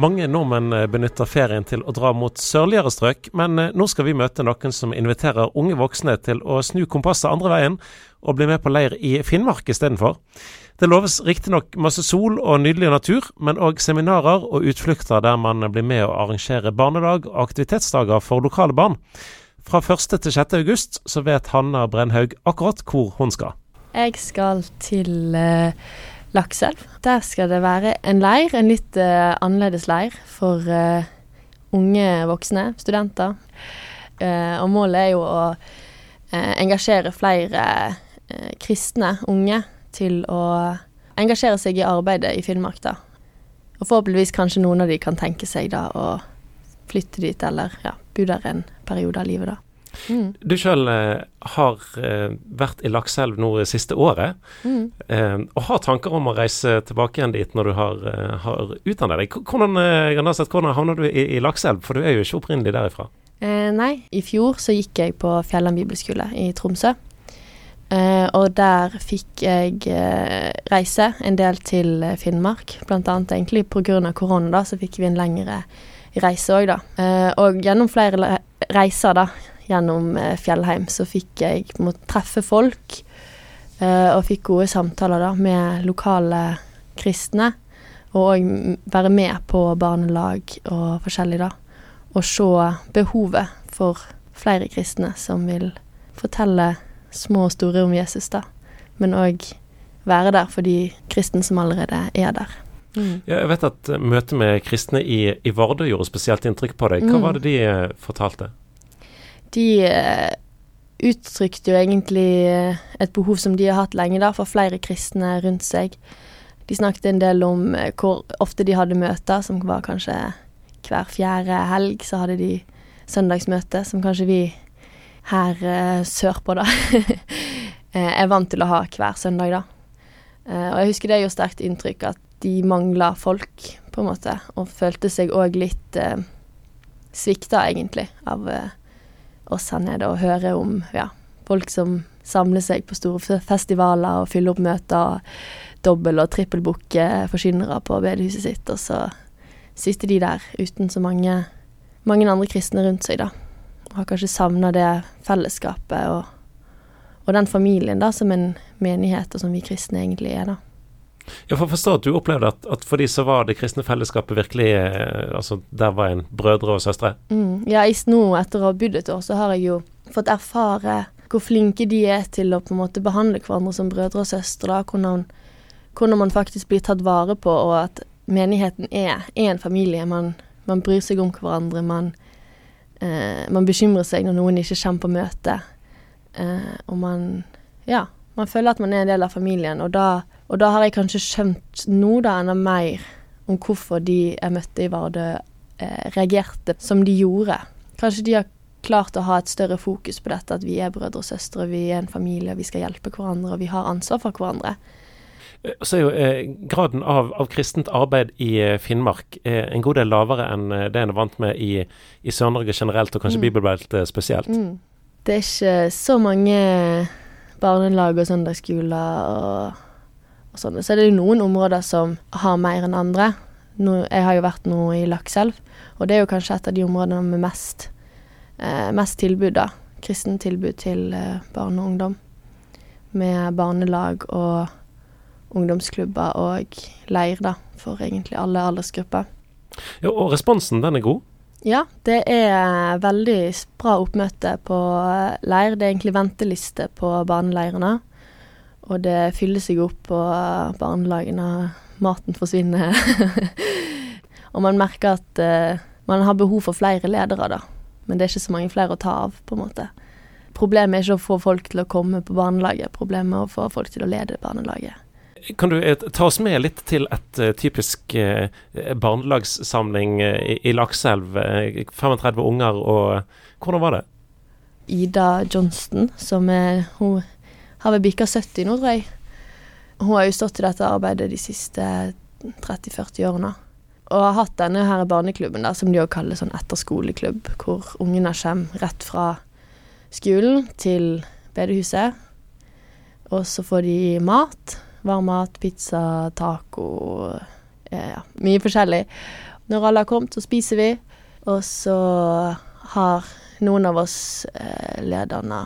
Mange nordmenn eh, benytter ferien til å dra mot sørligere strøk, men eh, nå skal vi møte noen som inviterer unge voksne til å snu kompasset andre veien, og bli med på leir i Finnmark istedenfor. Det loves riktignok masse sol og nydelig natur, men òg seminarer og utflukter der man blir med å arrangere barnedag og aktivitetsdager for lokale barn. Fra 1. til 6. august så vet Hanna Brennhaug akkurat hvor hun skal. Jeg skal til uh, Lakselv. Der skal det være en leir, en litt uh, annerledes leir for uh, unge voksne, studenter. og målet er jo å engasjere flere kristne unge til å engasjere seg i arbeidet i Finnmark, da. Og forhåpentligvis kanskje noen av de kan tenke seg da å flytte dit, eller ja, bo der en periode av livet, da. Mm. Du sjøl eh, har eh, vært i Lakselv nå det siste året, mm. eh, og har tanker om å reise tilbake igjen dit når du har, eh, har utdannet deg. Hvordan, eh, hvordan havner du i, i Lakselv, for du er jo ikke opprinnelig derifra? Eh, nei, i fjor så gikk jeg på Fjelland bibelskole i Tromsø. Og der fikk jeg reise en del til Finnmark, blant annet egentlig pga. korona, da, så fikk vi en lengre reise òg, da. Og gjennom flere reiser, da, gjennom Fjellheim, så fikk jeg måtte treffe folk, og fikk gode samtaler, da, med lokale kristne. Og òg være med på barnelag og forskjellig, da. Og se behovet for flere kristne som vil fortelle små og store om Jesus, da. Men òg være der for de kristne som allerede er der. Mm. Ja, jeg vet at møtet med kristne i, i Vardø gjorde spesielt inntrykk på deg. Hva mm. var det de eh, fortalte? De uh, uttrykte jo egentlig uh, et behov som de har hatt lenge, da, for flere kristne rundt seg. De snakket en del om uh, hvor ofte de hadde møter, som var kanskje hver fjerde helg så hadde de søndagsmøte, som kanskje vi her uh, sørpå, da, eh, er vant til å ha hver søndag, da. Og jeg husker det gjorde sterkt inntrykk at de mangla folk, på en måte, og følte seg òg litt eh, svikta, egentlig, av uh, oss her nede, og høre om ja, folk som samler seg på store festivaler og fyller opp møter, dobbel- og trippelbooke forsynere på bedehuset sitt, og så sitter de der uten så mange, mange andre kristne rundt seg, da Og har kanskje savna det fellesskapet og, og, den familien da, som en menighet, og som vi kristne egentlig er, da. Ja, får forstå at du opplevde at, at, for de så var det kristne fellesskapet virkelig eh, Altså, der var en brødre og søstre? Mm, ja, nå etter å ha bodd et år, så har jeg jo fått erfare hvor flinke de er til å på en måte behandle hverandre som brødre og søstre. Hvordan, hvordan man faktisk blir tatt vare på, og at menigheten er, er en familie. Man, man bryr seg om hverandre. man eh, Man bekymrer seg når noen ikke kommer på møte. Eh, og man Ja, man føler at man er en del av familien. Og da, og da har jeg kanskje skjønt noe da enda mer om hvorfor de jeg møtte i Vardø, eh, reagerte som de gjorde. Kanskje de har klart å ha et større fokus på dette, at vi er brødre og søstre, vi er en familie, vi skal hjelpe hverandre, og vi har ansvar for hverandre. Eh, så er jo eh, graden av, av, kristent arbeid i eh, Finnmark eh, en god del lavere enn eh, det en er vant med i, i Sør-Norge generelt, og kanskje mm. Bibelbeltet spesielt. Mm. Det er ikke så mange barnelag og søndagsskoler og, og sånn. Så er det noen områder som har mer enn andre. Nå, jeg har jo vært nå i Lakselv, og det er jo kanskje et av de områdene med mest, eh, mest tilbud, da. Kristent tilbud til barn og ungdom. Med barnelag og ungdomsklubber og leir, da, for egentlig alle aldersgrupper. Ja, og responsen, den er god? Ja, det er veldig bra oppmøte på leir. Det er egentlig venteliste på barneleirene. Og det fyller seg opp på barnelagene. Maten forsvinner. og man merker at uh, man har behov for flere ledere, da. Men det er ikke så mange flere å ta av, på en måte. Problemet er ikke å få folk til å komme på barnelaget, problemet er å få folk til å lede barnelaget. Kan du eh, ta oss med litt til et typisk barnelagssamling i, i Lakselv? 35 unger, og hvordan var det? Ida Johnston, som er Hun har vel bikka 70 nå, tror jeg. Hun har jo stått i dette arbeidet de siste 30-40 årene. Og har hatt denne her barneklubben, da, som de òg kaller sånn etterskoleklubb, hvor ungene kommer rett fra skolen til bedehuset. Og så får de mat Varm mat, pizza, taco. Ja, mye forskjellig. Når alle har kommet, så spiser vi. Og så har noen av oss eh, lederne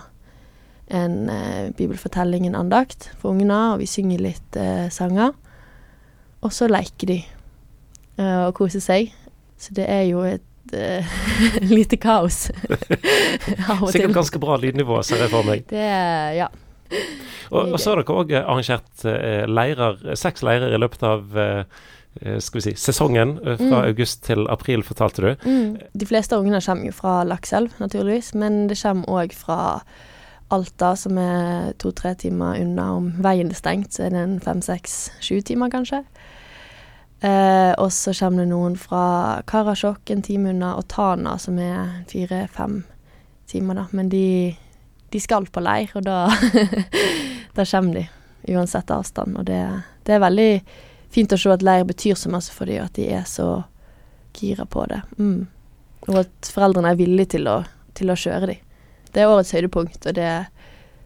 en eh, bibelfortelling, en andakt, for ungene, og vi synger litt eh, sanger. Og så leker de eh, og koser seg. Så det er jo et eh, lite kaos av og til. Sikkert ganske bra lydnivå, ser jeg for meg. Det Ja. Og, og så har dere òg arrangert eh, leirer, seks leirer i løpet av eh, eh, skal vi si, sesongen eh, fra Mm. august til april, fortalte du. Mm. De fleste ungene kommer jo fra Lakselv, naturligvis, men det kommer òg fra Alta, som er to-tre timer unna. Om veien er stengt, så er det en fem-seks-sju timer, kanskje. Eh, og så kommer det noen fra Karasjok, en time unna, og Tana, som er fire-fem timer, da. Men de, de skal på leir, og da, da kommer de, uansett avstand. Og det, det er veldig fint å se at leir betyr så masse for dem, og at de er så gira på det. Mm. Og at foreldrene er villige til å, til å kjøre dem. Det er årets høydepunkt, og det,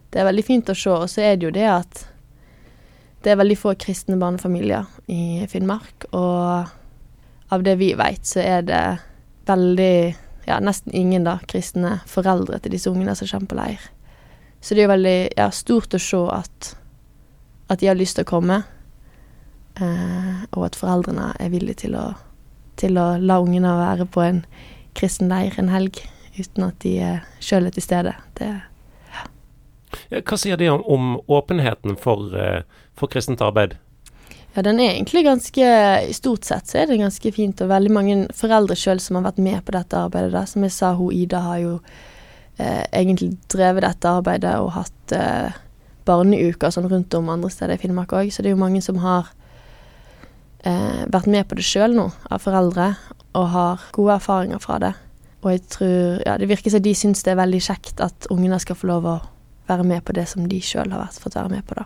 det er veldig fint å se. Og så er det jo det at det er veldig få kristne barnefamilier i Finnmark, og av det vi vet, så er det veldig ja, nesten ingen da, kristne foreldre til disse ungene som kommer på leir. Så det er jo veldig ja, stort å se at, at de har lyst til å komme, eh, og at foreldrene er villige til å, til å la ungene være på en kristen leir en helg uten at de sjøl er til stede. Det, Ja, Hva sier de om, om åpenheten for, eh, for kristent arbeid? ja, den er egentlig ganske stort sett så er det ganske fint, og veldig mange foreldre sjøl som har vært med på dette arbeidet. Da. Som jeg sa, hun Ida har jo eh, egentlig drevet dette arbeidet og hatt eh, barneuker sånn rundt om andre steder i Finnmark òg, så det er jo mange som har eh, vært med på det sjøl nå, av foreldre, og har gode erfaringer fra det. Og jeg tror Ja, det virker som de syns det er veldig kjekt at ungene skal få lov å være med på det som de sjøl har vært, fått være med på, da.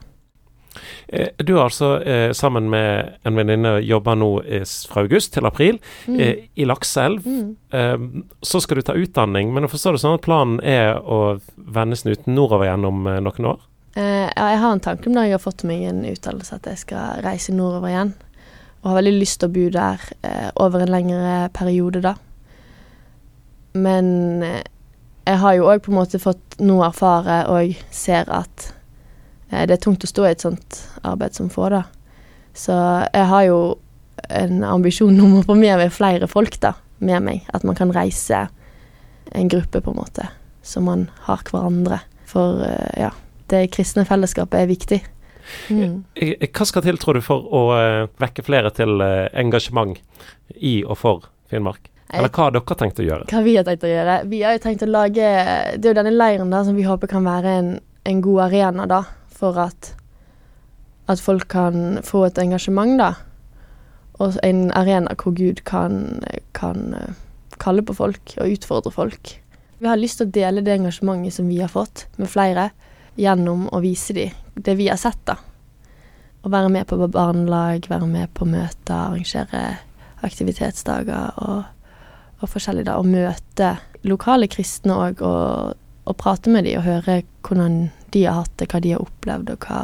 Eh, Du har altså eh, sammen med en venninne jobba nå eh, fra august til april Mm. i Lakselv. Mm. Så skal du ta utdanning, men jeg forstår det sånn at planen er å vende snuten nordover igjen om eh, noen år? Eh, ja, jeg har en tanke om det. jeg har fått meg en utdannelse at jeg skal reise nordover igjen. Og har veldig lyst til å bo der over en lengre periode, da. Men eh, jeg har jo òg på en måte fått noe erfare og ser at eh, det er tungt å stå i et sånt arbeid som få, da. Så jeg har jo en ambisjon om å få med meg flere folk da, med meg. At man kan reise en gruppe, på en måte. Så man har hverandre. For eh, ja, det kristne fellesskapet er viktig. Mm. Hva skal til, tror du, for å vekke flere til engasjement i og for Finnmark? Eller hva har dere tenkt å gjøre? Hva vi har tenkt å gjøre? Vi har jo tenkt å lage Det er jo denne leiren da som vi håper kan være en, en god arena da, for at, at folk kan få et engasjement, da. Og en arena hvor Gud kan, kan eh, kalle på folk og utfordre folk. Vi har lyst til å dele det engasjementet som vi har fått, med flere, gjennom å vise dem det vi har sett, da. Å være med på barnelag, være med på møter, arrangere aktivitetsdager og og forskjellig da, å møte lokale kristne òg, og, og prate med dem og høre hvordan de har hatt det, hva de har opplevd, og hva,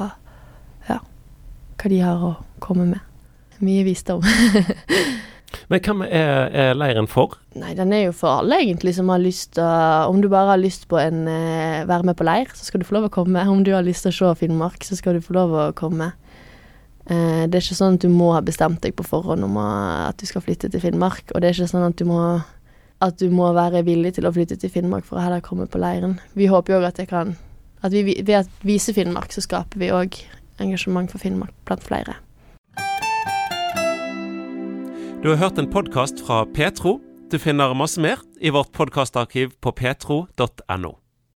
ja, hva de har å komme med. Mye visdom. Men hvem er, er leiren for? Nei, den er jo for alle, egentlig, som har lyst til å Om du bare har lyst på en eh, være med på leir, så skal du få lov å komme. Om du har lyst til å se Finnmark, så skal du få lov å komme. Eh, det er ikke sånn at du må ha bestemt deg på forhånd om at du skal flytte til Finnmark, og det er ikke sånn at du må at du må være villig til å flytte til Finnmark for å heller komme på leiren. Vi håper jo at det kan At vi, ved å vise Finnmark, så skaper vi òg engasjement for Finnmark blant flere. Du har hørt en podkast fra Petro. Du finner masse mer i vårt podkastarkiv på petro.no.